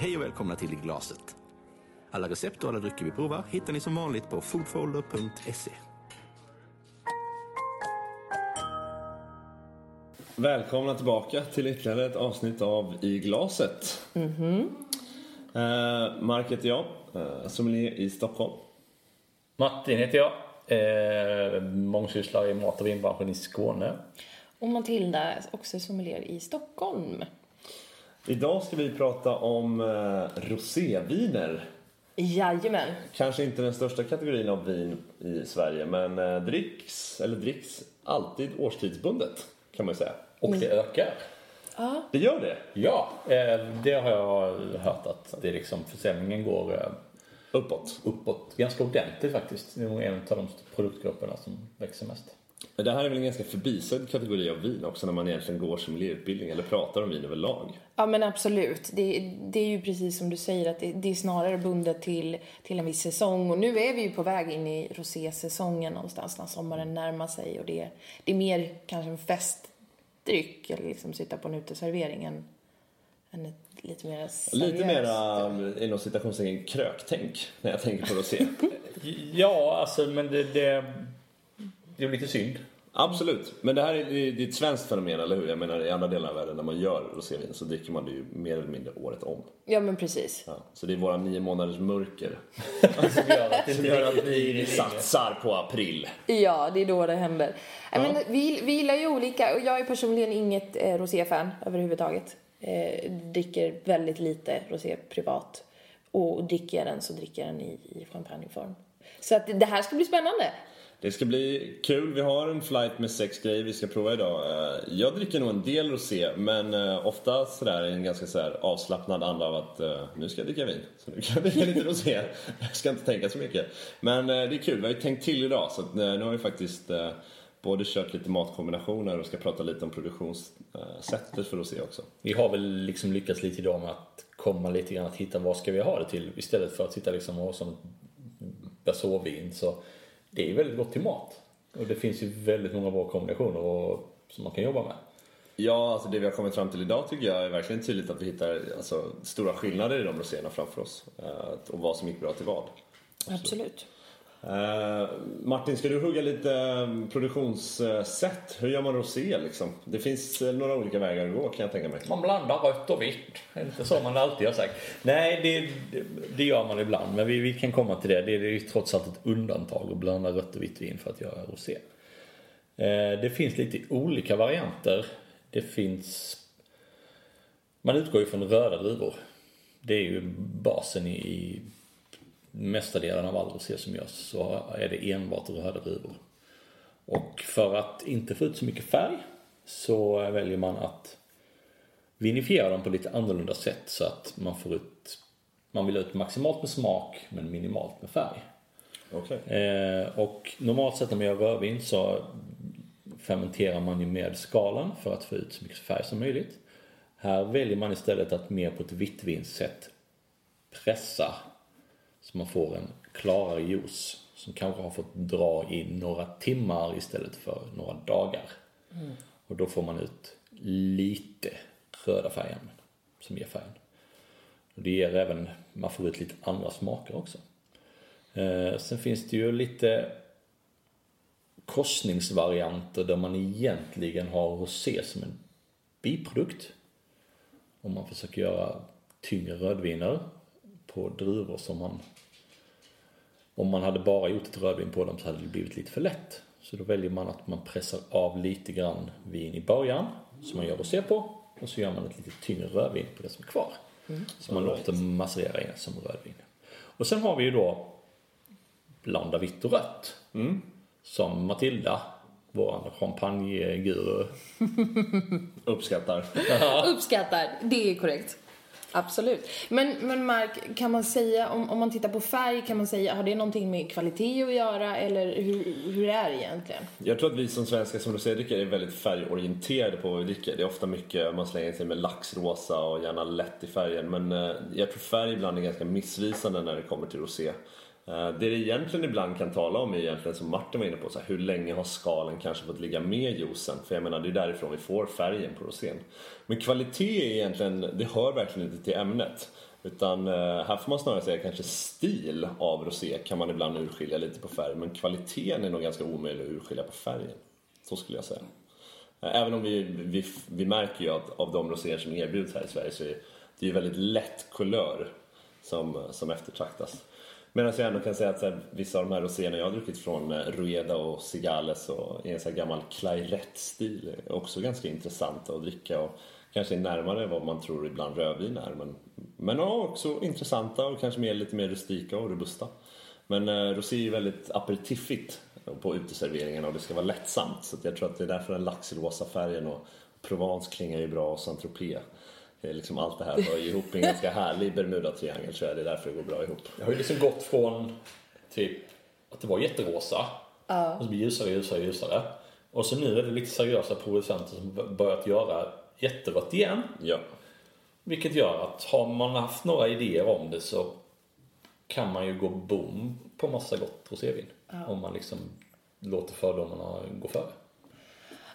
Hej och välkomna till I glaset. Alla recept och alla drycker vi provar hittar ni som vanligt på foodfolder.se. Välkomna tillbaka till ytterligare ett avsnitt av I glaset. Mhm. Eh, Mark heter jag, eh, sommelier i Stockholm. Martin heter jag. Eh, mångsysslare i mat och vinbranschen i Skåne. Och Matilda, också sommelier i Stockholm. Idag ska vi prata om eh, roséviner. Jajamän. Kanske inte den största kategorin av vin i Sverige men eh, dricks, eller dricks alltid årstidsbundet kan man ju säga. Och det ökar. Det gör det? Ja, eh, det har jag hört att det är liksom, försäljningen går Uppåt. uppåt ganska ordentligt faktiskt. Det är nog en av de produktgrupperna som växer mest. Men det här är väl en ganska förbisedd kategori av vin också när man egentligen går sommelierutbildning eller pratar om vin överlag. Ja men absolut. Det, det är ju precis som du säger att det, det är snarare bundet till, till en viss säsong. Och nu är vi ju på väg in i rosésäsongen någonstans när sommaren närmar sig. Och det, det är mer kanske en festdryck eller liksom sitta på en uteservering än, än ett lite mer seriöst. Lite mera, inom citationstecken, kröktänk när jag tänker på rosé. Ja, alltså men det, det, det är lite synd. Absolut, men det här är, det är ett svenskt fenomen, eller hur? Jag menar i andra delar av världen när man gör rosévin så dricker man det ju mer eller mindre året om. Ja men precis. Ja, så det är våra nio månaders mörker Som gör att som gör vi satsar på april. Ja, det är då det händer. Nej, Men vi, vi gillar ju olika och jag är personligen inget eh, roséfan överhuvudtaget. Eh, dricker väldigt lite rosé privat. Och dricker jag den så dricker jag den i, i champagneform. Så att det här ska bli spännande. Det ska bli kul. Vi har en flight med sex grejer vi ska prova idag. Eh, jag dricker nog en del rosé, men eh, ofta sådär en ganska sådär avslappnad anda av att eh, nu ska jag dricka vin. Så nu kan jag dricka lite rosé. Jag ska inte tänka så mycket. Men det är kul. Vi har ju tänkt till idag, så nu har vi faktiskt både kört lite matkombinationer och ska prata lite om produktionssättet för rosé också. Vi har väl liksom lyckats lite idag med att komma lite grann att hitta vad ska vi ha det till istället för att sitta liksom och ha som bersåvin så det är väldigt gott till mat. Och det finns ju väldigt många bra kombinationer och, som man kan jobba med. Ja, alltså det vi har kommit fram till idag tycker jag är verkligen tydligt att vi hittar alltså, stora skillnader i de roséerna framför oss. eh, Och vad som gick bra till vad. Absolut. Eh, Martin, ska du hugga lite eh, produktionssätt? Hur gör man rosé liksom? Det finns eh, några olika vägar att gå kan jag tänka mig. Man blandar rött och vitt. Det är inte så man alltid har sagt. Nej, det, det, gör man ibland. Men vi, vi kan komma till det. Det är ju trots allt ett undantag att blanda rött och vitt vin för att göra rosé. Eh, det finns lite olika varianter. Det finns... Man utgår ju från röda druvor. Det är ju basen i, i mestadelen av all rosé som görs så är det enbart röda druvor. Och för att inte få ut så mycket färg så väljer man att vinifiera dem på lite annorlunda sätt så att man får ut man vill ha ut maximalt med smak men minimalt med färg. Okej. Eh, och normalt sett när man gör rödvin så fermenterar man ju med skalen för att få ut så mycket färg som möjligt. Här väljer man istället att mer på ett vittvinssätt pressa så man får en klarare juice som kanske har fått dra i några timmar istället för några dagar. Och då får man ut lite röda färgen som ger färgen. Och det ger även, man får ut lite andra smaker också. Eh, sen finns det ju lite korsningsvarianter där man egentligen har rosé som en biprodukt. Om man försöker göra tyngre rödviner på druvor som man om man hade bara gjort ett rödvin på dem så hade det blivit lite för lätt. Så då väljer man att man pressar av lite grann vin i början som man gör rosé på och så gör man ett lite tyngre rödvin på det som är kvar. Som man låter macerera in som rödvin. Och sen har vi ju då blanda vitt och rött. Som Matilda, vår champagneguru. Uppskattar. Uppskattar, det är korrekt. Absolut. Men, men Mark, kan man säga, om, om man tittar på färg, kan man säga, har det någonting med kvalitet att göra eller hur, hur är det egentligen? Jag tror att vi som svenskar som rosédrickare är väldigt färgorienterade på vad vi dricker. Det är ofta mycket, man slänger sig med laxrosa och gärna lätt i färgen. Men eh, jag tror färg ibland är ganska missvisande när det kommer till rosé. Eh, det det egentligen ibland kan tala om är egentligen som Martin var inne på, så här, hur länge har skalen kanske fått ligga med juicen? För jag menar, det är därifrån vi får färgen på rosén. Men kvalitet är egentligen, det hör verkligen inte till ämnet. Utan eh, här får man snarare säga kanske stil av rosé kan man ibland urskilja lite på färg. Men kvaliteten är nog ganska omöjlig att urskilja på färgen. Så skulle jag säga. Eh, även om vi, vi, vi märker ju att av de roséer som erbjuds här i Sverige så är det ju väldigt lätt kulör som, som eftertraktas. Medan alltså, jag ändå kan säga att så här, vissa av de här roséerna jag har druckit från eh, Rueda och Cigales och i en så här gammal Clairette-stil är också ganska intressanta att dricka och kanske är närmare vad man tror ibland rödvin är. Men, men ja, också intressanta och kanske mer, lite mer rustika och robusta. Men eh, rosé är ju väldigt aperitifigt på uteserveringarna och det ska vara lättsamt. Så att jag tror att det är därför den laxrosa färgen och Provence klingar ju bra och Saint-Tropez. Det är liksom allt det här hör ju ihop i en ganska härlig Bermuda-triangel tror jag. Det är därför det går bra ihop. Jag har ju liksom gått från typ att det var jätterosa och så blir ljusare, ljusare, ljusare. Och så nu är det lite seriösa producenter som börjat göra jätterött igen. Ja. Vilket gör att har man haft några idéer om det så kan man ju gå boom på massa gott rosévin. Om man liksom låter fördomarna gå före.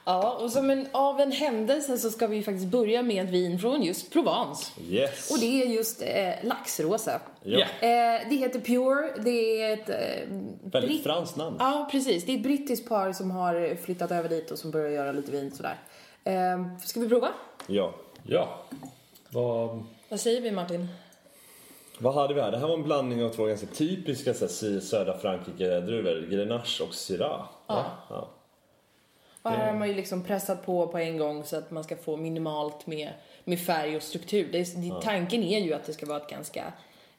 Ja, och som en, av en händelse så ska vi faktiskt börja med ett vin från just Provence. Yes. Och det är just eh, laxrosa. Ja. Eh, det heter Pure, det är ett... Eh, Väldigt franskt namn. Ja, precis. Det är ett brittiskt par som har flyttat över dit och som börjar göra lite vin sådär. Eh, ska vi prova? Ja. Ja. Vad... Vad säger vi Martin? Vad hade vi här? Det här var en blandning av två ganska typiska så här, södra Frankrike-druvor. Grenache och Syrah. Ja. ja. Och här har man ju liksom pressat på på en gång så att man ska få minimalt med, med färg och struktur. Det är, det, Tanken är ju att det ska vara ett ganska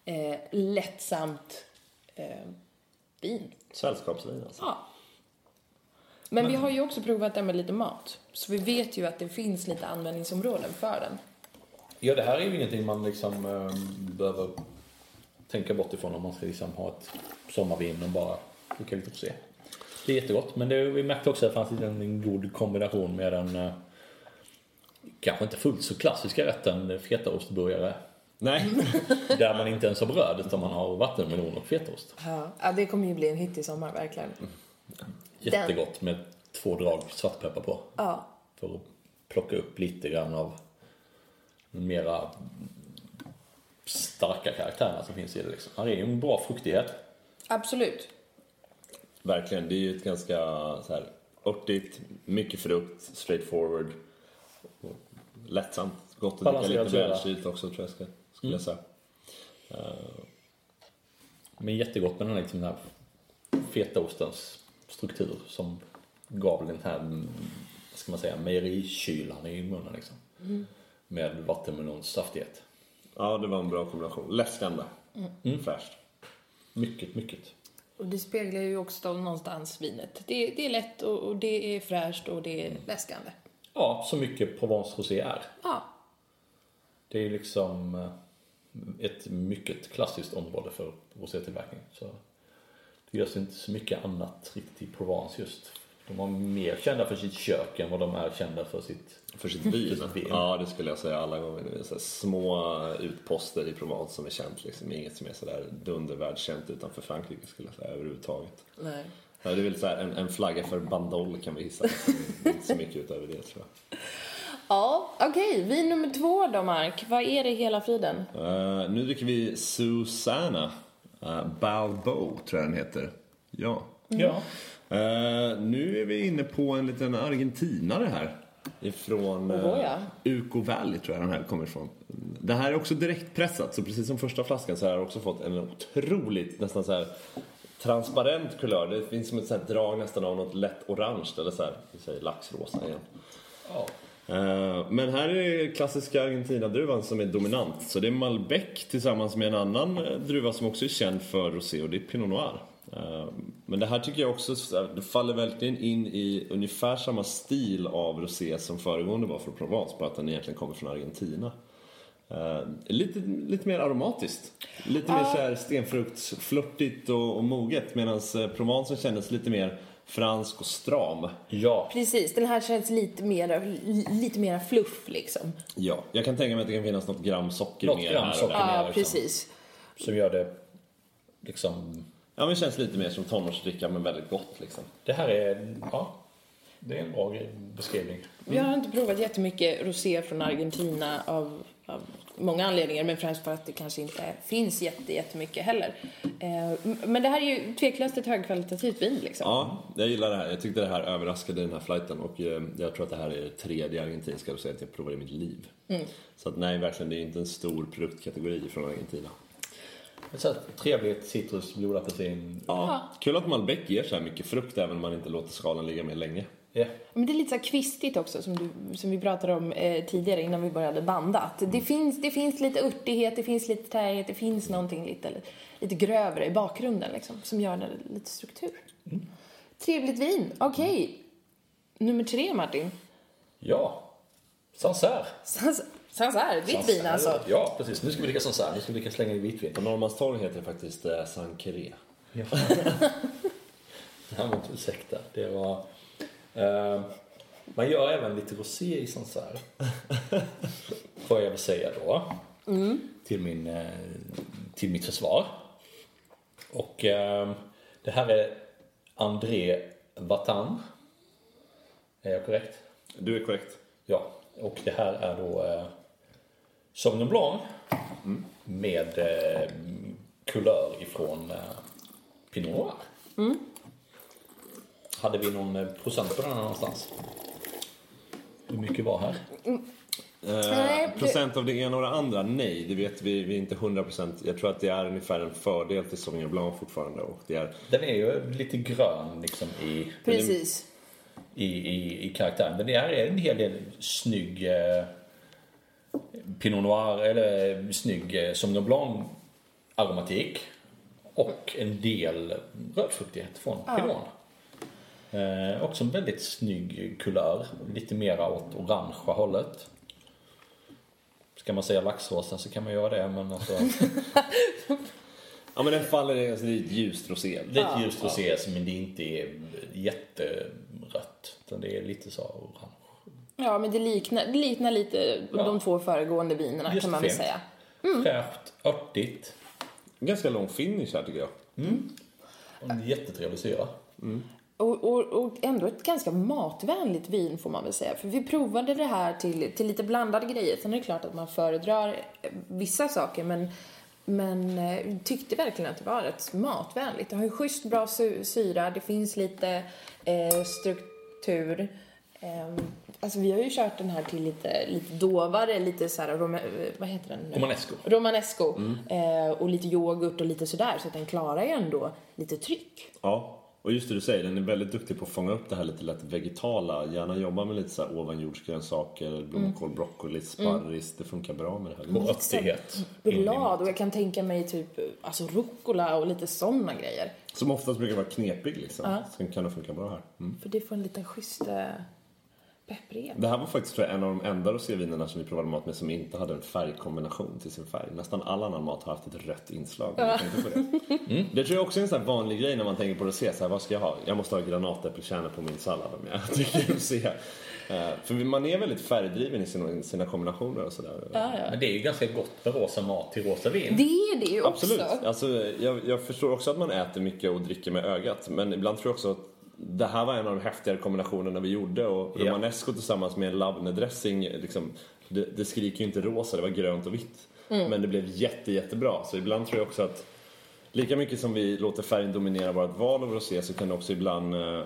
eh, lättsamt eh, vin. Sällskapsvin alltså. Ja. Men vi har ju också provat det med lite mat. Så vi vet ju att det finns lite användningsområden för den. Ja, det här är ju ingenting man liksom eh, behöver tänka bort ifrån om man ska liksom ha ett sommarvin och bara dricka lite rosé. Det är jättegott, men det, vi märkte också att det fanns en, en god kombination med den eh, kanske inte fullt så klassiska rätten fetaostburgare. Nej. Där man inte ens har bröd utan man har vattenmelon och fetaost. Ja. det kommer ju bli en hit i sommar, verkligen. Jättegott med två drag svartpeppar på. Ja. För att plocka upp lite grann av den mera starka karaktärerna som finns i det. Liksom. Han är ju en bra fruktighet. Absolut. Verkligen. Det är ju ett ganska så här, örtigt, mycket frukt, straightforward. Lättsamt. Gott att dricka lite välkylt också tror jag ska, skulle jag säga. Men jättegott med den här, liksom, den här fetaostens struktur som gav den här, mm, vad ska man säga, mejerikylan i munnen liksom. Med vattenmelons saftighet. Ja, det var en bra kombination. Läskande. Fräscht. Mycket, mycket. Och det speglar ju också någonstans vinet. Det, det är lätt och, och det är fräscht och det är läskande. Ja, så mycket Provence Rosé är. Ja. Det är liksom eh, ett mycket klassiskt område för rosétillverkning. Så det görs inte så mycket annat riktigt i Provence just. De är mer kända för sitt kök än vad de är kända för sitt... För sitt vin. För sitt vin. Ja, det skulle jag säga alla gånger. Det är så här små utposter i Provence som är känt. Liksom. Inget som är sådär dundervärldskänt utanför Frankrike skulle jag säga överhuvudtaget. Nej. Ja, det är väl så här, en, en flagga för Bandol kan vi hissa. Det är Inte så mycket utöver det tror jag. Ja, okej. Vin nummer två då, Mark. Vad är det hela friden? Eh, nu dricker vi Susanna uh, Balbo, tror jag den heter. Ja. Ja. Eh, nu är vi inne på en liten argentinare här. Ifrån uh, ja. Uco Valley tror jag den här kommer ifrån. Det här är också direktpressat, så precis som första flaskan så har jag också fått en otroligt, nästan så här transparent kulör. Det finns som ett här drag nästan av något lätt orange, eller så här, vi säger laxrosa igen. Eh, Men här är klassiska Argentina-druvan som är dominant. Så det är Malbec tillsammans med en annan druva som också är känd för rosé och det är Pinot Noir. Eh, Men det här tycker jag också så här, det faller verkligen in i ungefär samma stil av rosé som föregående var från Provence, bara att den egentligen kommer från Argentina. Eh, lite, lite mer aromatiskt. Lite mer så här stenfruktsflörtigt och, och moget medan Provence kändes lite mer fransk och stram. Ja. Precis, den här känns lite mer, lite mer fluff liksom. Ja, jag kan tänka mig att det kan finnas något gram socker Något mer gram här. och socker. där. mer, Ja, liksom. precis. Som gör det liksom Ja, men det känns lite mer som tonårsdricka men väldigt gott liksom. Det här är, ja, det är en bra beskrivning. Jag har inte provat jättemycket rosé från Argentina av, av många anledningar, men främst för att det kanske inte finns jätte, jättemycket heller. Eh, men det här är ju tveklöst ett högkvalitativt vin liksom. Ja, jag gillar det här. Jag tyckte det här överraskade den här flighten och eh, jag tror att det här är det tredje argentinska roséet jag provar i mitt liv. Så att nej, verkligen, det är inte en stor produktkategori från Argentina. Så här, trevligt citrus, blodapelsin. Ja, kul att Malbec ger så här mycket frukt även om man inte låter skalan ligga med länge. Ja. Men det är lite så här kvistigt också som, du, som vi pratade om eh, tidigare innan vi började banda. Att det, finns, det finns lite örtighet, det finns lite träighet, det finns någonting lite, lite grövre i bakgrunden liksom, som gör det lite struktur. Trevligt vin, okej. Nummer tre Martin. ja. Sancerre. Sancerre, vitt vin alltså. Ja, precis. Nu ska vi dricka Sancerre. Nu ska vi dricka slänga i vitvin. På Norrmalmstorg heter det faktiskt eh, Sankeré. Ja. det här var inte ursäkta. Det var... Eh, man gör även lite rosé i Sancerre. Får jag väl säga då. Till, min, eh, till mitt försvar. Och eh, det här är André Vatan. Är jag korrekt? Du är korrekt. Ja, och det här är då eh, Sauvignon Blanc med eh, kulör ifrån eh, Pinot Noir. Hade vi någon eh, procent på den här någonstans? Hur mycket var här? Nej, Eh, procent av det ena och det andra? Nej, det vet vi, vi är inte 100 procent. Jag tror att det är ungefär en fördel till Sauvignon Blanc fortfarande. Och det är, Den är ju lite grön liksom i, Precis. I, i, i karaktären. Men det är en hel del snygg eh, Pinot Noir, eller snygg eh, Sauvignon Blanc aromatik. Och en del rödfruktighet från Pinot. Eh, också en väldigt snygg kulör. Lite mera åt orangea hållet. Ska man säga laxrosa så kan man göra det men alltså ja men den faller i alltså, det är ett ljust rosé. Det är ett ljust rosé men det inte är jätterött. Utan det är lite så orange. Ja, men det liknar, det liknar lite de två föregående vinerna Just kan man väl säga. Fräscht, örtigt. Ganska lång finish här tycker jag. Och en jättetrevlig syra. Och, och, och ändå ett ganska matvänligt vin får man väl säga. För vi provade det här till, till lite blandade grejer. Sen är det klart att man föredrar eh, vissa saker men, men eh, tyckte verkligen att det var rätt matvänligt. Det har ju schysst bra sy- syra, det finns lite eh, struktur. Eh, alltså vi har ju kört den här till lite, lite dovare, lite så här, vad heter den? nu? Romanesco. Romanesco. Eh, och lite yoghurt och lite sådär. Så att den klarar ju ändå lite tryck. Ja, och just det du säger, den är väldigt duktig på att fånga upp det här lite lätt vegetala. Gärna jobba med lite så här ovanjordsgrönsaker, blomkål, broccoli, sparris. Det funkar bra med det här. Och örtighet. blad och jag kan tänka mig typ alltså rucola och lite sådana grejer. Som oftast brukar vara knepig liksom. Sen kan det funka bra här. Mm. För det får en liten schysst eh, pepprighet. Det här var faktiskt tror jag, en av de enda rosévinerna som vi provade mat med som inte hade en färgkombination till sin färg. Nästan all annan mat har haft ett rött inslag. om du tänkte på det. det tror jag också är en sån här vanlig grej när man tänker på rosé. Så här, vad ska jag ha? Jag måste ha granatäppelkärnor på min sallad om jag dricker rosé. Eh, För man är väldigt färgdriven i sina, sina kombinationer och sådär. Men det är ju ganska gott med rosa mat till rosa vin. Det är det ju också. Absolut. Alltså, jag, jag förstår också att man äter mycket och dricker med ögat. Men ibland tror jag också att det här var en av de häftigare kombinationerna vi gjorde. Och Ja. romanesco tillsammans med en labnedressing, liksom, det, det skriker ju inte rosa, det var grönt och vitt. Men det blev jätte, jättebra. Så ibland tror jag också att lika mycket som vi låter färgen dominera vårt val av rosé så kan det också ibland, eh,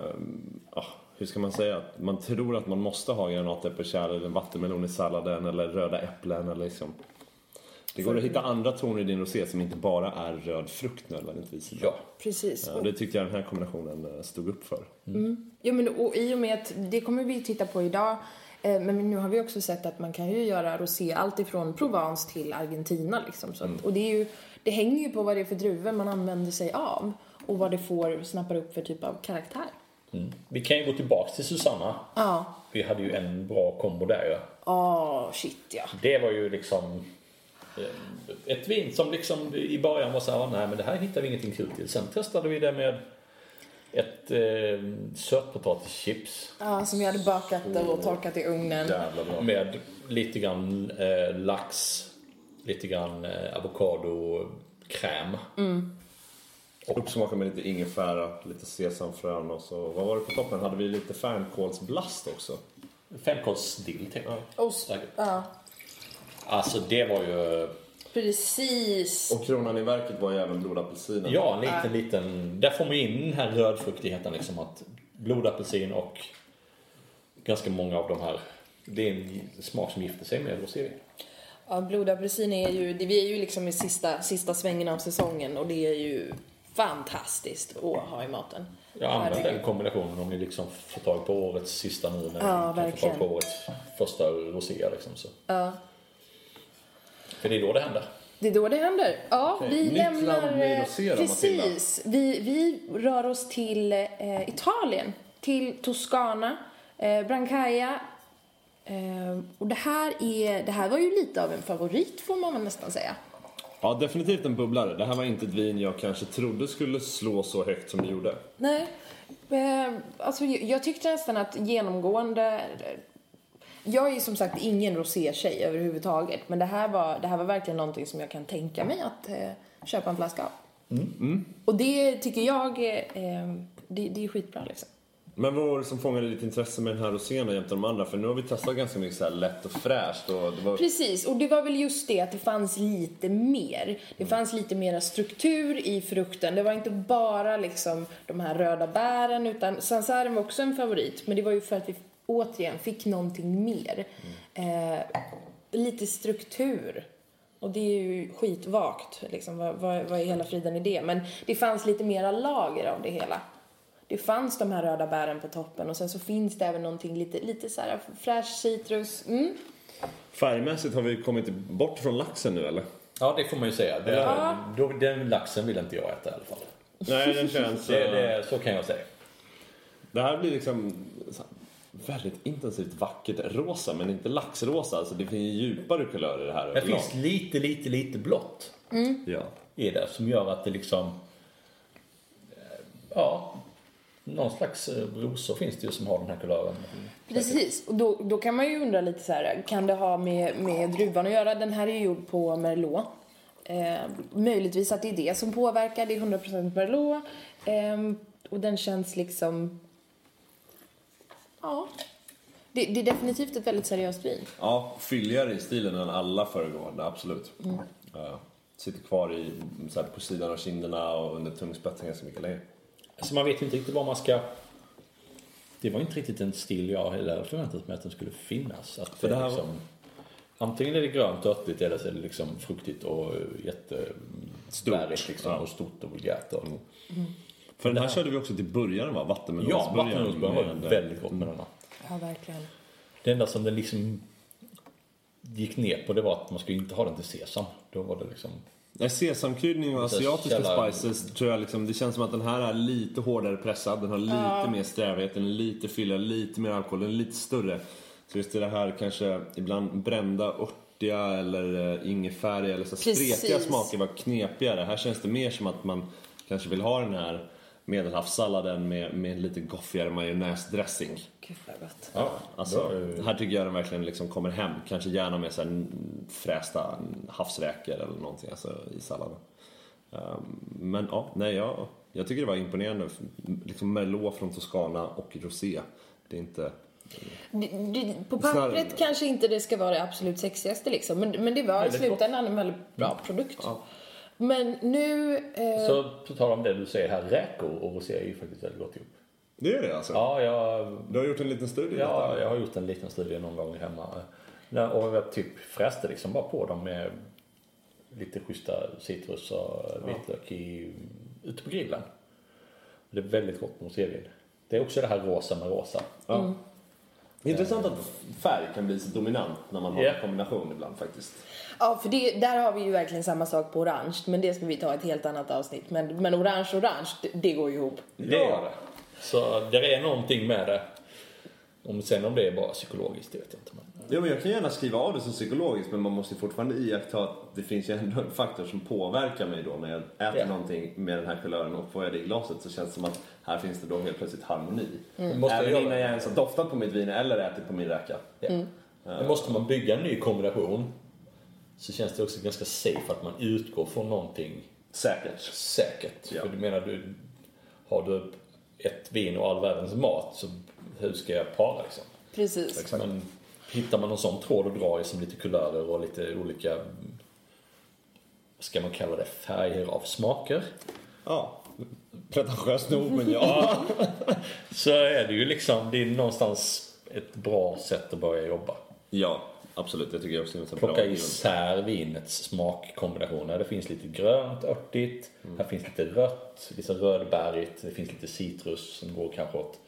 ah, hur ska man säga, att man tror att man måste ha granatäppelkärl eller en vattenmelon i salladen eller röda äpplen eller liksom. Det går att hitta andra toner i din rosé som inte bara är röd frukt nödvändigtvis. Ja. Precis. Ja, det tyckte jag den här kombinationen eh, stod upp för. Ja, men och i och med att det kommer vi titta på idag. eh, Men nu har vi också sett att man kan ju göra rosé allt ifrån Provence till Argentina liksom. Så att, Och det är ju, det hänger ju på vad det är för druvor man använder sig av. Och vad det får, snappar upp för typ av karaktär. Mm. Vi kan ju gå tillbaks till Susanna. Ja. Vi hade ju en bra kombo där ju. Åh, shit ja. Det var ju liksom ett vin som liksom i början var så här, nej men det här hittar vi ingenting kul till. Sen testade vi det med ett eh, sötpotatischips Ja, som vi hade bakat och torkat i ugnen. Med lite grann eh, lax, lite grann eh, avokadokräm. Uppsmakad med lite ingefära, lite sesamfrön och så, vad var det på toppen? Hade vi lite fänkålsblast också? Fänkålsdill till. Ost. Ja, Alltså det var ju... precis. Och kronan i verket var ju även blodapelsinen. Ja, en liten, liten... Där får man in den här rödfruktigheten liksom att blodapelsin och ganska många av de här... Det är en smak som gifter sig med rosévin. Ja, blodapelsin är ju, det, vi är ju liksom i sista, sista svängen av säsongen och det är ju fantastiskt att ha i maten. Jag Herregud. den kombinationen om ni liksom får tag på årets sista nu när Ja, ni kan få verkligen. tag på årets första rosé liksom. Så. Ja. För det är då det händer. Det är då det händer. Ja, Okej, vi nytt lämnar... rosé då, Matilda. Precis. Vi, vi rör oss till eh, Italien, till Toscana, eh, Brancaia. Eh, och det här, är, det här var ju lite av en favorit får man väl nästan säga. Ja, definitivt en bubblare. Det här var inte ett vin jag kanske trodde skulle slå så högt som det gjorde. Nej, eh, alltså jag tyckte nästan att genomgående... Jag är som sagt ingen rosé-tjej överhuvudtaget, men det här, var, det här var verkligen någonting som jag kan tänka mig att eh, köpa en flaska av. Och det tycker jag, eh, det, det är skitbra liksom. Men vad var det som fångade ditt intresse med den här rosén jämte de andra? För nu har vi testat ganska mycket så här lätt och fräscht och det var... Precis, och det var väl just det att det fanns lite mer. Det fanns lite mera struktur i frukten. Det var inte bara liksom de här röda bären utan sansaren var också en favorit. Men det var ju för att vi återigen fick någonting mer. Eh, lite struktur. Och det är ju skitvagt, liksom. vad, vad, vad är hela friden i det? Men det fanns lite mera lager av det hela. Det fanns de här röda bären på toppen och sen så finns det även någonting lite, lite så här fräsch citrus. Mm. Färgmässigt har vi kommit bort från laxen nu eller? Ja, det får man ju säga. Det, då, den laxen vill inte jag äta i alla fall. Nej, den känns... Det, eh, det, så kan jag säga. Det här blir liksom väldigt intensivt vackert rosa, men inte laxrosa. Alltså det finns djupare kulörer i det här Det finns lite, lite, lite blått Ja. i det som gör att det liksom... eh, Ja, någon slags eh, rosor finns det ju som har den här kulören. Precis, och då, då kan man ju undra lite så här, kan det ha med, med druvan att göra? Den här är ju gjord på Merlot. Eh, möjligtvis att det är det som påverkar, det är 100% Merlot. Eh, och den känns liksom... Ja. Det, det är definitivt ett väldigt seriöst vin. ja, fylligare i stilen än alla föregående, absolut. Ja. sitter kvar i, så här, på sidan av kinderna och under tungspetsen ganska mycket längre. Så man vet inte riktigt vad man ska... Det var inte riktigt en stil jag heller förväntat mig att den skulle finnas. Att För det är här liksom, Antingen är det grönt och örtigt eller så är det liksom fruktigt och jättebärigt liksom, ja. och stort och vulgärt. Och, För den här körde vi också till början va? Ja, Vattenmelonsburgaren. vattenmelonsburgaren var med- väldigt gott med denna. Ja, verkligen. Det enda som den liksom gick ner på det var att man skulle inte ha den till sesam. Då var det liksom... Nej, sesamkryddning och asiatiska källar- spices tror jag liksom, det känns som att den här är lite hårdare pressad, den har lite mer strävhet, den är lite fylligare, lite mer alkohol, den är lite större. Så just det här kanske ibland brända, örtiga eller uh, ingefäriga eller så Precis. spretiga smaker var knepigare. Här känns det mer som att man kanske vill ha den här medelhavssalladen med, med lite goffigare majonnäsdressing. Gud vad gott. Ja, alltså, är- här tycker jag den verkligen liksom kommer hem. Kanske gärna med så här frästa havsräkor eller någonting alltså, i salladen. Um, men ja, nej, jag, jag tycker det var imponerande. Liksom Merlot från Toscana och Rosé. Det är inte... Det, det, på Snarare- pappret kanske inte det ska vara det absolut sexigaste liksom, men, men det var i slutändan en väldigt bra produkt. Men nu... Eh, Så på tal om det du säger här, räkor och rosé är ju faktiskt väldigt gott ihop. Det är det alltså? Ja, jag, Du har gjort en liten studie ja, detta? jag har gjort en liten studie någon gång hemma. Och jag typ fräste liksom bara på dem med lite schyssta citrus och vitlök i, ute på grillen. Det är väldigt gott med rosévin. Det är också det här rosa med rosa. Ja. Intressant att färg kan bli så dominant när man har Ja. en kombination ibland faktiskt. Ja, för det, där har vi ju verkligen samma sak på orange, men det ska vi ta ett helt annat avsnitt. Men, men orange orange, det, det går ju ihop. Det gör det. Så det är någonting med det. Om sen om det är bara psykologiskt, det vet jag inte. Men... Jo, men jag kan gärna skriva av det som psykologiskt men man måste ju fortfarande iaktta att det finns ju ändå en faktor som påverkar mig då när jag äter Ja. någonting med den här kulören och får jag det i glaset så känns det som att här finns det då helt plötsligt harmoni. Måste Även jag innan jag ens har doftat på mitt vin eller ätit på min räka. Ja. Men måste man bygga en ny kombination så känns det också ganska safe att man utgår från någonting Säkert. Säkert. Ja. För du menar, du, har du ett vin och all världens mat så hur ska jag para liksom? Precis. Men hittar man någon sån tråd att dra i som lite kulörer och lite olika, vad ska man kalla det, färger av smaker. Ja. Pretentiöst nog, men ja. Så är det ju liksom, det är någonstans ett bra sätt att börja jobba. ja, absolut. Jag tycker jag också det är en bra Plocka isär vinets smakkombinationer. Det finns lite grönt, örtigt. Här finns lite rött, lite rödbärigt. Det finns lite citrus som går kanske åt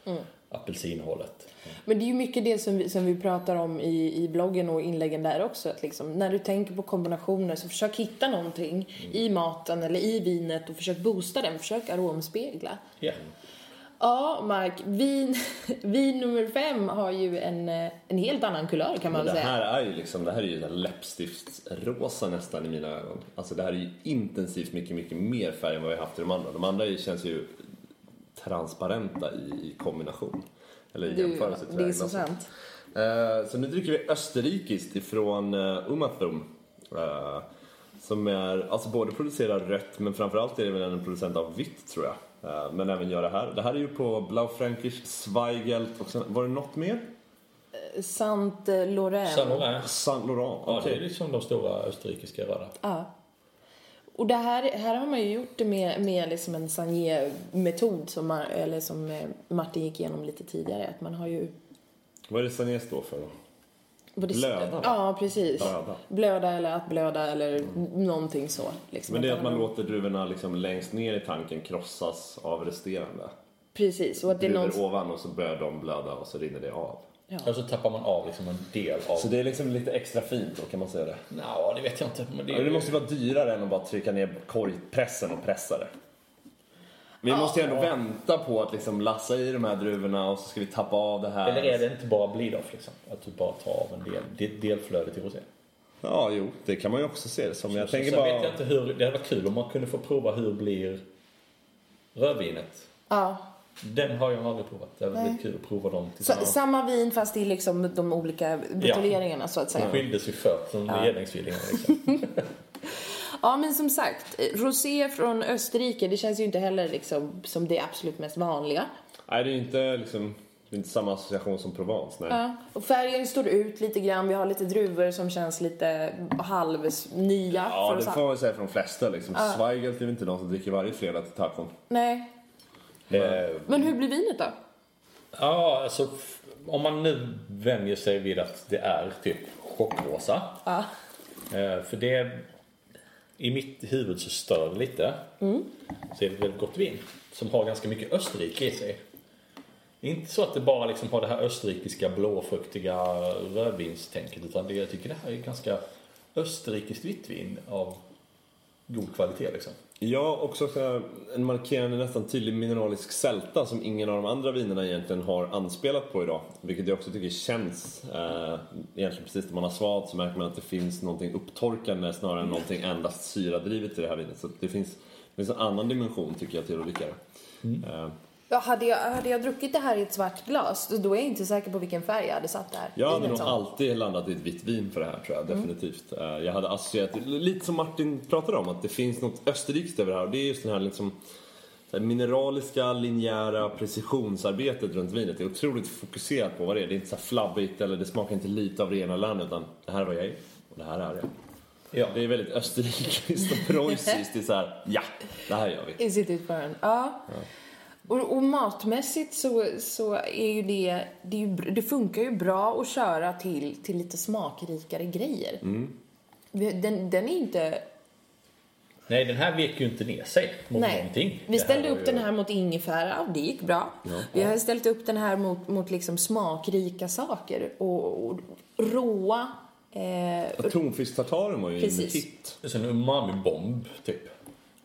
apelsinhållet. Men det är ju mycket det som vi, som vi pratar om i, i bloggen och inläggen där också. Att liksom, när du tänker på kombinationer så försök hitta någonting i maten eller i vinet och försök boosta den. Försök aromspegla. Ja. Ja, Mark. Vin, vin nummer fem har ju en, eh, en helt annan kulör kan man det säga. här är ju liksom, det här är ju läppstiftsrosa nästan i mina ögon. Alltså det här är ju intensivt mycket, mycket mer färg än vad vi har haft i de andra. De andra känns ju transparenta i, i kombination. Eller i Du, jämförelse det är så sant. Eh, så nu dricker vi österrikiskt ifrån uh, Umathum. Eh, som är, alltså både producerar rött men framförallt är det väl en producent av vitt tror jag. Eh, men även gör det här. Det här är ju på Blaufränkisch, Zweigelt och sen, var det något mer? Sant eh, Laurent. Saint Laurent. Saint Laurent, Ja, okej. det är liksom de stora österrikiska röda. Ja. Och det här, här har man ju gjort det med, med liksom en Sagné-metod som, man- eller som eh, Martin gick igenom lite tidigare. Att man har ju... Vad är det Sagné står för då? Både- Blöda? Ja, precis. Blöda. Blöda eller att blöda eller n- någonting så. Liksom. Men det är att man låter druvorna liksom längst ner i tanken krossas av resterande. Precis, och att det är Druvor någon... ovan och så börjar de blöda och så rinner det av. Och så tappar man av liksom en del av... Så det är liksom lite extra fint då kan man säga det. Nå, det vet jag inte. Men det, Ja, det måste vara dyrare än att bara trycka ner korgpressen och pressa det. Vi måste ju ändå vänta på att liksom lassa i de här druvorna och så ska vi tappa av det här. Eller är det inte bara bleed-off liksom? Att du bara tar av en del, del delflödet i rosé? Ja, jo, det kan man ju också se det som. Jag tänker Sen bara... vet jag inte hur, det hade varit kul om man kunde få prova hur blir rödvinet. Ja. Den har jag aldrig provat. Det hade varit kul att prova dem Så, tillsammans. samma vin fast i liksom de olika buteljeringarna så att De säga. skildes ju för som getingstvillingar liksom. Ja, men som sagt, rosé från Österrike, det känns ju inte heller liksom som det absolut mest vanliga. Nej, det är ju inte liksom... Det är inte samma association som Provence, nej. Ja. Och färgen står ut lite grann. Vi har lite druvor som känns lite halvnya. Ja, för det får man säga för de flesta liksom. Zweigelt är inte någon som dricker varje fredag till tacon. Nej. eh, Men hur blir vinet då? ja, alltså om man nu vänjer sig vid att det är typ chockrosa. Ja. Eh, för det, i mitt huvud så stör det lite. Så är det väldigt gott vin. Som har ganska mycket Österrike i sig. Inte så att det bara liksom har det här österrikiska blåfruktiga rödvinstänket. Utan det, jag tycker det här är ganska österrikiskt vitt vin av god kvalitet liksom. Ja, också en markerande nästan tydlig mineralisk sälta som ingen av de andra vinerna egentligen har anspelat på idag. Vilket jag också tycker känns, eh, egentligen precis när man har svalt så märker man att det finns någonting upptorkande snarare än någonting endast syradrivet i det här vinet. Så det finns, det finns en annan dimension tycker jag till att dricka det. Eh, Ja, hade, jag, hade jag druckit det här i ett svart glas, då är jag inte säker på vilken färg jag hade satt det här Jag hade nog alltid landat i ett vitt vin för det här tror jag, definitivt. Eh, Jag hade associerat, lite som Martin pratade om, att det finns något österrikiskt över det här och det är just den här liksom så här mineraliska, linjära precisionsarbetet runt vinet. Det är otroligt fokuserat på vad det är. Det är inte så flabbigt eller det smakar inte lite av det ena eller andra utan det här är vad jag är och det här är jag. Ja. Det är väldigt österrikiskt och preussiskt. Det är så här, ja, det här gör vi. Is it it burn? Ja. Och, och matmässigt så, så är ju det, det, är ju, det funkar ju bra att köra till, till lite smakrikare grejer. Vi- Den, den är inte... Nej, den här vek ju inte ner sig mot Nej. någonting. Vi ställde upp ju- den här mot ingefära och det gick bra. Vi har ställt upp den här mot, mot liksom smakrika saker och, och råa. Eh, Tonfisktartaren var ju en Precis. hit. Det är en umami-bomb, typ.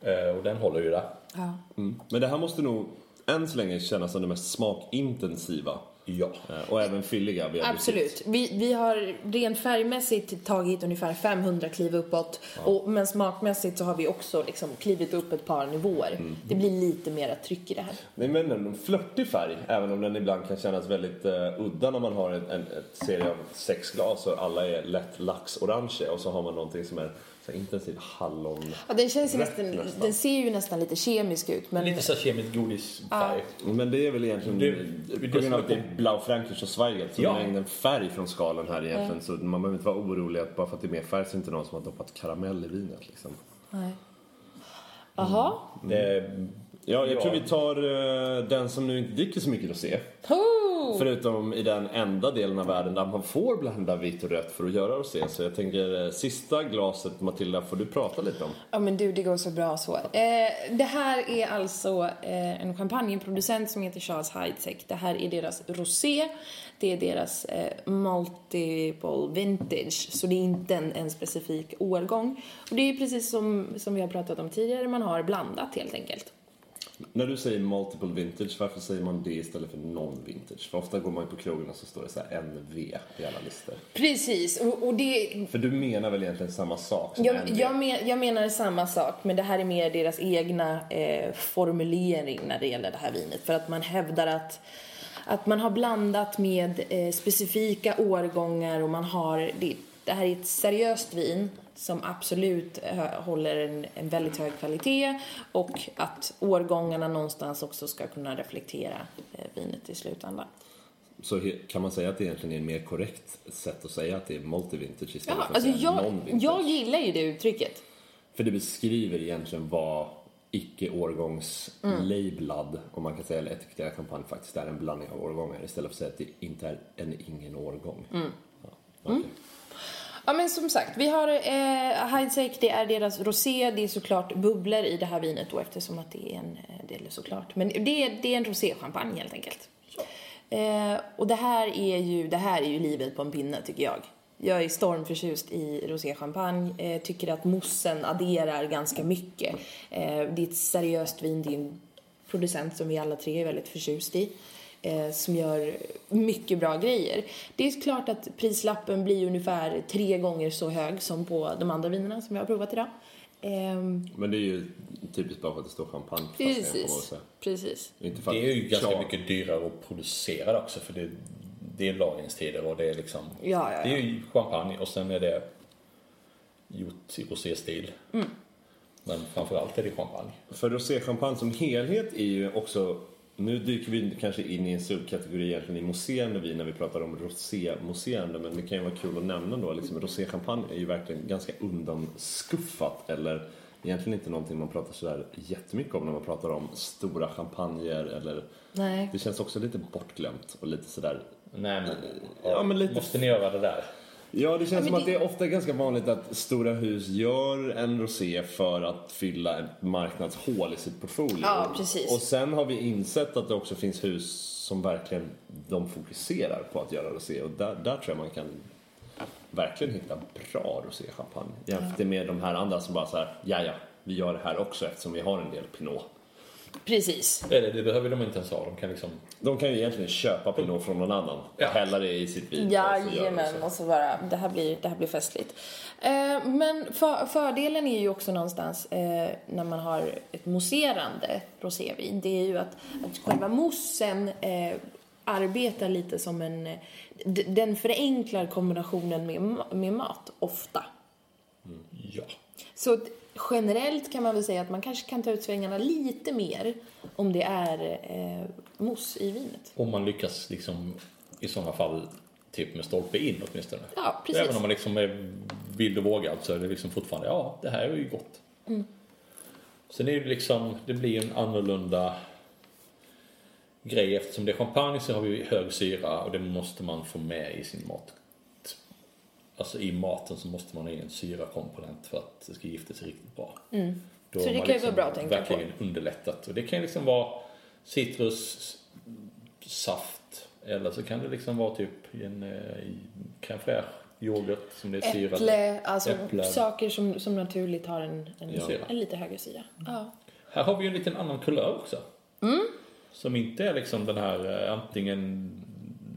Eh, och den håller ju där. ja. Mm. Men det här måste nog än så länge kännas som det mest smakintensiva. Ja. Eh, Och även fylliga. vi har. Absolut. Vi, vi har rent färgmässigt tagit ungefär 500 kliv uppåt. Och, men smakmässigt så har vi också liksom klivit upp ett par nivåer. Mm. Det blir lite mera tryck i det här. Nej men en flörtig färg, även om den ibland kan kännas väldigt eh, udda när man har en, en ett serie av sex glas och alla är lätt laxorange och så har man någonting som är så intensiv hallon. Ja, den, känns ju nästan, nästan. den ser ju nästan lite kemisk ut. Men Lite så kemiskt godisfärg. Men det är väl egentligen Det- det, det på grund av att det är är Blaufränkisch och Zweigelt så Ja. det är en färg från skalen här egentligen. Så man behöver inte vara orolig att bara för att det är mer färg så är det inte någon som har doppat karamell i vinet liksom. Nej. Jaha. Det, Ja, jag Ja. tror vi tar eh, den som nu inte dricker så mycket rosé. Förutom i den enda delen av världen där man får blanda vitt och rött för att göra rosé. Så jag tänker eh, sista glaset Matilda får du prata lite om. Ja men du, det går så bra så. Eh, det här är alltså eh, en champagneproducent som heter Charles Heidsieck. Det här är deras rosé. Det är deras eh, multiple vintage, så det är inte en, en specifik årgång. Och det är precis som, som vi har pratat om tidigare, man har blandat helt enkelt. När du säger multiple vintage, varför säger man det istället för non-vintage? För ofta går man ju på krogen och så står det så här NV i alla listor. Precis, och, och det, För du menar väl egentligen samma sak som Jag, NV? jag, men, jag menar samma sak, men det här är mer deras egna eh, formulering när det gäller det här vinet. För att man hävdar att, att man har blandat med eh, specifika årgångar och man har... Det, det här är ett seriöst vin som absolut eh, håller en, en väldigt hög kvalitet och att årgångarna någonstans också ska kunna reflektera eh, vinet i slutändan. Så kan man säga att det egentligen är en mer korrekt sätt att säga att det är multi-vintage istället Ja, för att alltså säga jag, jag gillar ju det uttrycket. För det beskriver egentligen vad icke-årgångslablad, om man kan säga, eller etiketterad champagne faktiskt är en blandning av årgångar istället för att säga att det inte är en ingen årgång. Mm. Ja, okej. Ja men som sagt, vi har eh, Heidsieck, det är deras rosé, det är såklart bubblor i det här vinet då eftersom att det är en, eh, är såklart, men det är, det är en roséchampagne helt enkelt. Eh, och det här är ju, det här är ju livet på en pinne tycker jag. Jag är stormförtjust i roséchampagne, eh, tycker att moussen adderar ganska mycket. Eh, det är ett seriöst vin, det är en producent som vi alla tre är väldigt förtjust i eh, som gör mycket bra grejer. Det är klart att prislappen blir ungefär tre gånger så hög som på de andra vinerna som vi har provat idag. Ehm, Men det är ju typiskt bara för att det står champagne på precis, precis. Inte för det är ju ganska klar- mycket dyrare att producera också för det, det är lagringstider och det är liksom... Ja, ja, ja. Det är ju champagne och sen är det gjort i rosé-stil. Mm. Men framförallt är det champagne. För roséchampagne som helhet är ju också nu dyker vi kanske in i en subkategori egentligen i mousserande vin när vi pratar om rosé-mousserande men det kan ju vara kul att nämna då liksom roséchampagne är ju verkligen ganska undanskuffat eller egentligen inte någonting man pratar sådär jättemycket om när man pratar om stora champagner eller Nej. det känns också lite bortglömt och lite sådär Nej men, Ja, men lite- måste ni göra det där? Ja, det känns men som att det- det är ofta ganska vanligt att stora hus gör en rosé för att fylla ett marknadshål i sitt portfolio. Ja, precis. Och sen har vi insett att det också finns hus som verkligen de fokuserar på att göra rosé och där, där tror jag man kan verkligen hitta bra roséchampagne jämfört med de här andra som bara så här, ja ja, vi gör det här också eftersom vi har en del pinot. Precis. Eller det behöver de inte ens ha. De kan liksom... De kan ju egentligen köpa pinot från någon annan Ja. och hälla det i sitt vin. och Jajamän, rosé. och så bara, det här blir, det här blir festligt. Eh, men för, fördelen är ju också någonstans eh, när man har ett mousserande rosévin, det är ju att, att själva moussen eh, arbetar lite som en, den förenklar kombinationen med, med mat, ofta. Ja. Så generellt kan man väl säga att man kanske kan ta ut svängarna lite mer om det är eh, mousse i vinet. Om man lyckas liksom i sådana fall typ med stolpe in åtminstone. Ja, precis. Även om man liksom är vild och vågad så är det liksom fortfarande, ja det här är ju gott. Mm. Sen är det liksom, det blir en annorlunda grej eftersom det är champagne så har vi hög syra och det måste man få med i sin mat. Alltså i maten så måste man ha in en syrakomponent för att det ska gifta sig riktigt bra. Då Mm. Så har det kan ju vara bra att tänka på. verkligen underlättat. Och det kan ju liksom vara citrussaft eller så kan det liksom vara typ en eh, crème fraîche, yoghurt som det är syrad. Äpple, alltså Äpple. saker som, som naturligt har en, en, Ja. en lite högre syra. Ja. Här har vi ju en liten annan kulör också. Mm. Som inte är liksom den här eh, antingen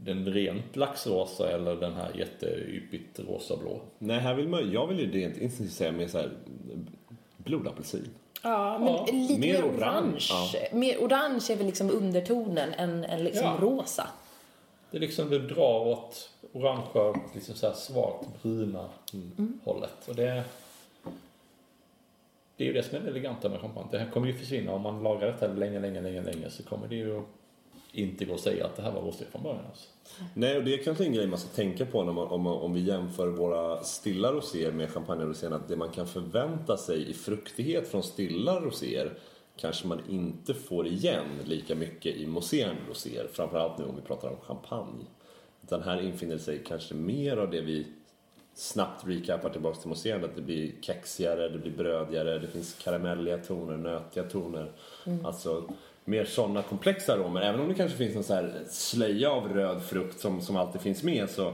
den rent laxrosa eller den här jätteyppigt rosa-blå. Nej, här vill man, jag vill ju rent instinktivt säga mer såhär blodapelsin. Ja, men Ja, lite mer mer orange, orange. ja. Mer orange är väl liksom undertonen än, än liksom Ja. rosa. Det är liksom, det drar åt orangea, liksom så här svagt bruna Mm. hållet. Och det, det är ju det som är det eleganta med champagne. Det här kommer ju försvinna om man lagar detta länge, länge, länge, länge så kommer det ju inte gå att säga att det här var rosé från början. Alltså. Nej, och det är kanske en grej man ska tänka på när man, om, man, om vi jämför våra stilla roséer med champagneroséer. Att det man kan förvänta sig i fruktighet från stilla roséer kanske man inte får igen lika mycket i mousserande roséer. Framförallt nu om vi pratar om champagne. Utan här infinner sig kanske mer av det vi snabbt recapar tillbaka till mousserande. Att det blir kexigare, det blir brödigare, det finns karamelliga toner, nötiga toner. Alltså mer sådana komplexa aromer. Även om det kanske finns en så här slöja av röd frukt som, som alltid finns med så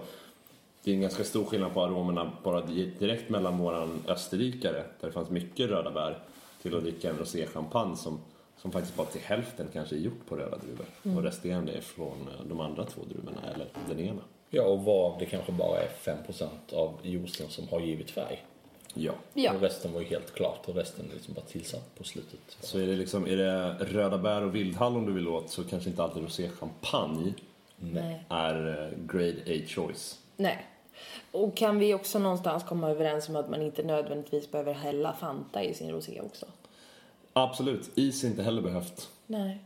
det är en ganska stor skillnad på aromerna bara direkt mellan våran österrikare där det fanns mycket röda bär till att dricka en roséchampagne som, som faktiskt bara till hälften kanske är gjort på röda druvor och resterande är från eh, de andra två druvorna eller den ena. Ja, och varav det kanske bara är 5% av juicen som har givit färg. Ja. Ja. Och resten var ju helt klart och resten är liksom bara tillsatt på slutet. Så är det liksom, är det röda bär och vildhallon du vill åt så kanske inte alltid roséchampagne Nej. är eh, grade A choice. Nej. Och kan vi också någonstans komma överens om att man inte nödvändigtvis behöver hälla Fanta i sin rosé också? Absolut, is är inte heller behövt. Nej.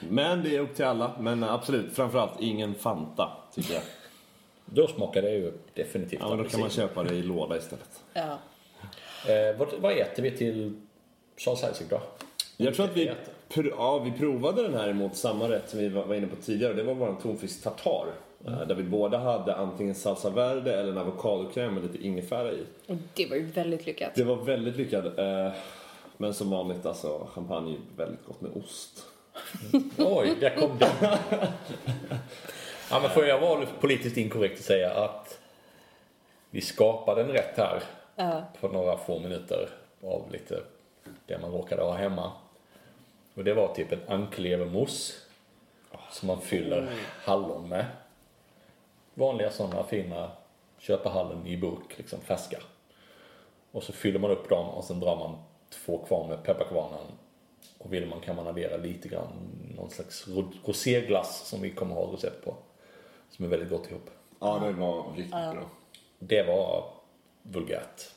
Men det är upp till alla. Men absolut, framförallt ingen Fanta tycker jag. Då smakar det ju definitivt Ja, men då kan man köpa det i låda istället. Ja. Eh, vad, vad äter vi till Charles Heisig då? Jag tror att vi, ja, vi provade den här emot samma rätt som vi var inne på tidigare. Det var vår tonfisk tartar. eh, Där vi båda hade antingen salsa verde eller en avokadokräm med lite ingefära i. Och det var ju väldigt lyckat. Det var väldigt lyckat. eh, Men som vanligt, alltså champagne är väldigt gott med ost. Oj, där kom den. ja, men får jag vara lite politiskt inkorrekt och säga att vi skapade en rätt här Ja. på några få minuter av lite det man råkade ha hemma. Och det var typ en anklevermousse som man fyller hallon med. Vanliga sådana fina köpahallon i burk, liksom färska. Och så fyller man upp dem och sen drar man två kvarn med pepparkvarnen. Och vill man kan man addera lite grann någon slags ro- roséglass som vi kommer ha recept på. Som är väldigt gott ihop. Ja, det var riktigt bra. Det var vulgärt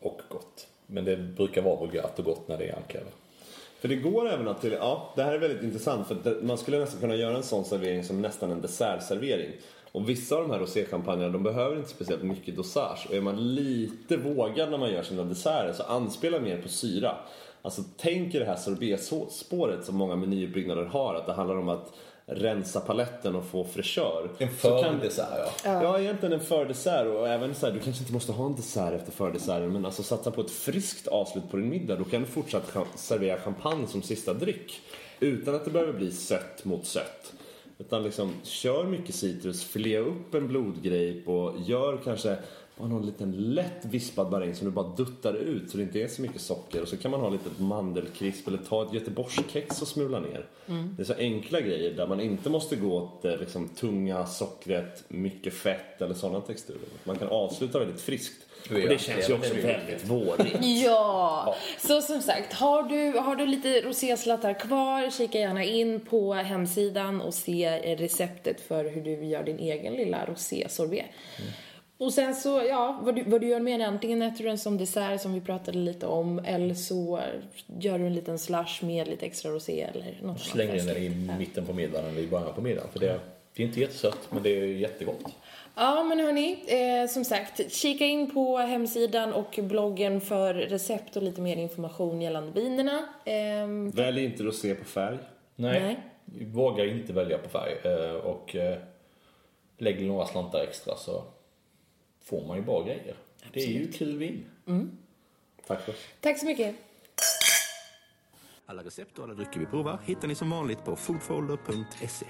och gott. Men det brukar vara vulgärt och gott när det är ankare. För det går även att ja det här är väldigt intressant för man skulle nästan kunna göra en sån servering som nästan en dessertservering. Och vissa av de här roséchampagnerna de behöver inte speciellt mycket dosage och är man lite vågad när man gör sina desserter så anspela mer på syra. Alltså tänk er det här sorbetspåret som många menyuppbyggnader har att det handlar om att rensa paletten och få fräschör. En fördessert ja. Ja, egentligen en fördessert och även så här, du kanske inte måste ha en dessert efter fördesserten men alltså satsa på ett friskt avslut på din middag. Då kan du fortsatt servera champagne som sista dryck utan att det behöver bli sött mot sött. Utan liksom, kör mycket citrus, filea upp en blodgrape och gör kanske bara någon liten lätt vispad maräng som du bara duttar ut så det inte är så mycket socker. Och så kan man ha lite mandelkrisp eller ta ett göteborgskex och smula ner. Det är så enkla grejer där man inte måste gå åt det liksom, tunga sockret, mycket fett eller sådana texturer. Man kan avsluta väldigt friskt. Och Ja, det känns ju också väldigt vårigt. Ja, så som sagt, har du, har du lite roséslattar kvar, kika gärna in på hemsidan och se receptet för hur du gör din egen lilla rosésorbet. Och sen så, ja, vad du, vad du gör med den, antingen äter du den som dessert som vi pratade lite om, eller så gör du en liten slush med lite extra rosé eller något annat Slänger in den i mitten på middagen eller i början på middagen. För det, det är inte jättesött men det är jättegott. Ja, men hörni, eh, som sagt, kika in på hemsidan och bloggen för recept och lite mer information gällande vinerna. Ehm, Välj inte rosé på färg. Nej, Nej. vi vågar inte välja på färg. eh, Och eh, lägg några slantar extra så får man ju bra grejer. Det är ju kul vin. Tack för tack så mycket. Alla recept och alla drycker vi provar hittar ni som vanligt på foodfolder.se.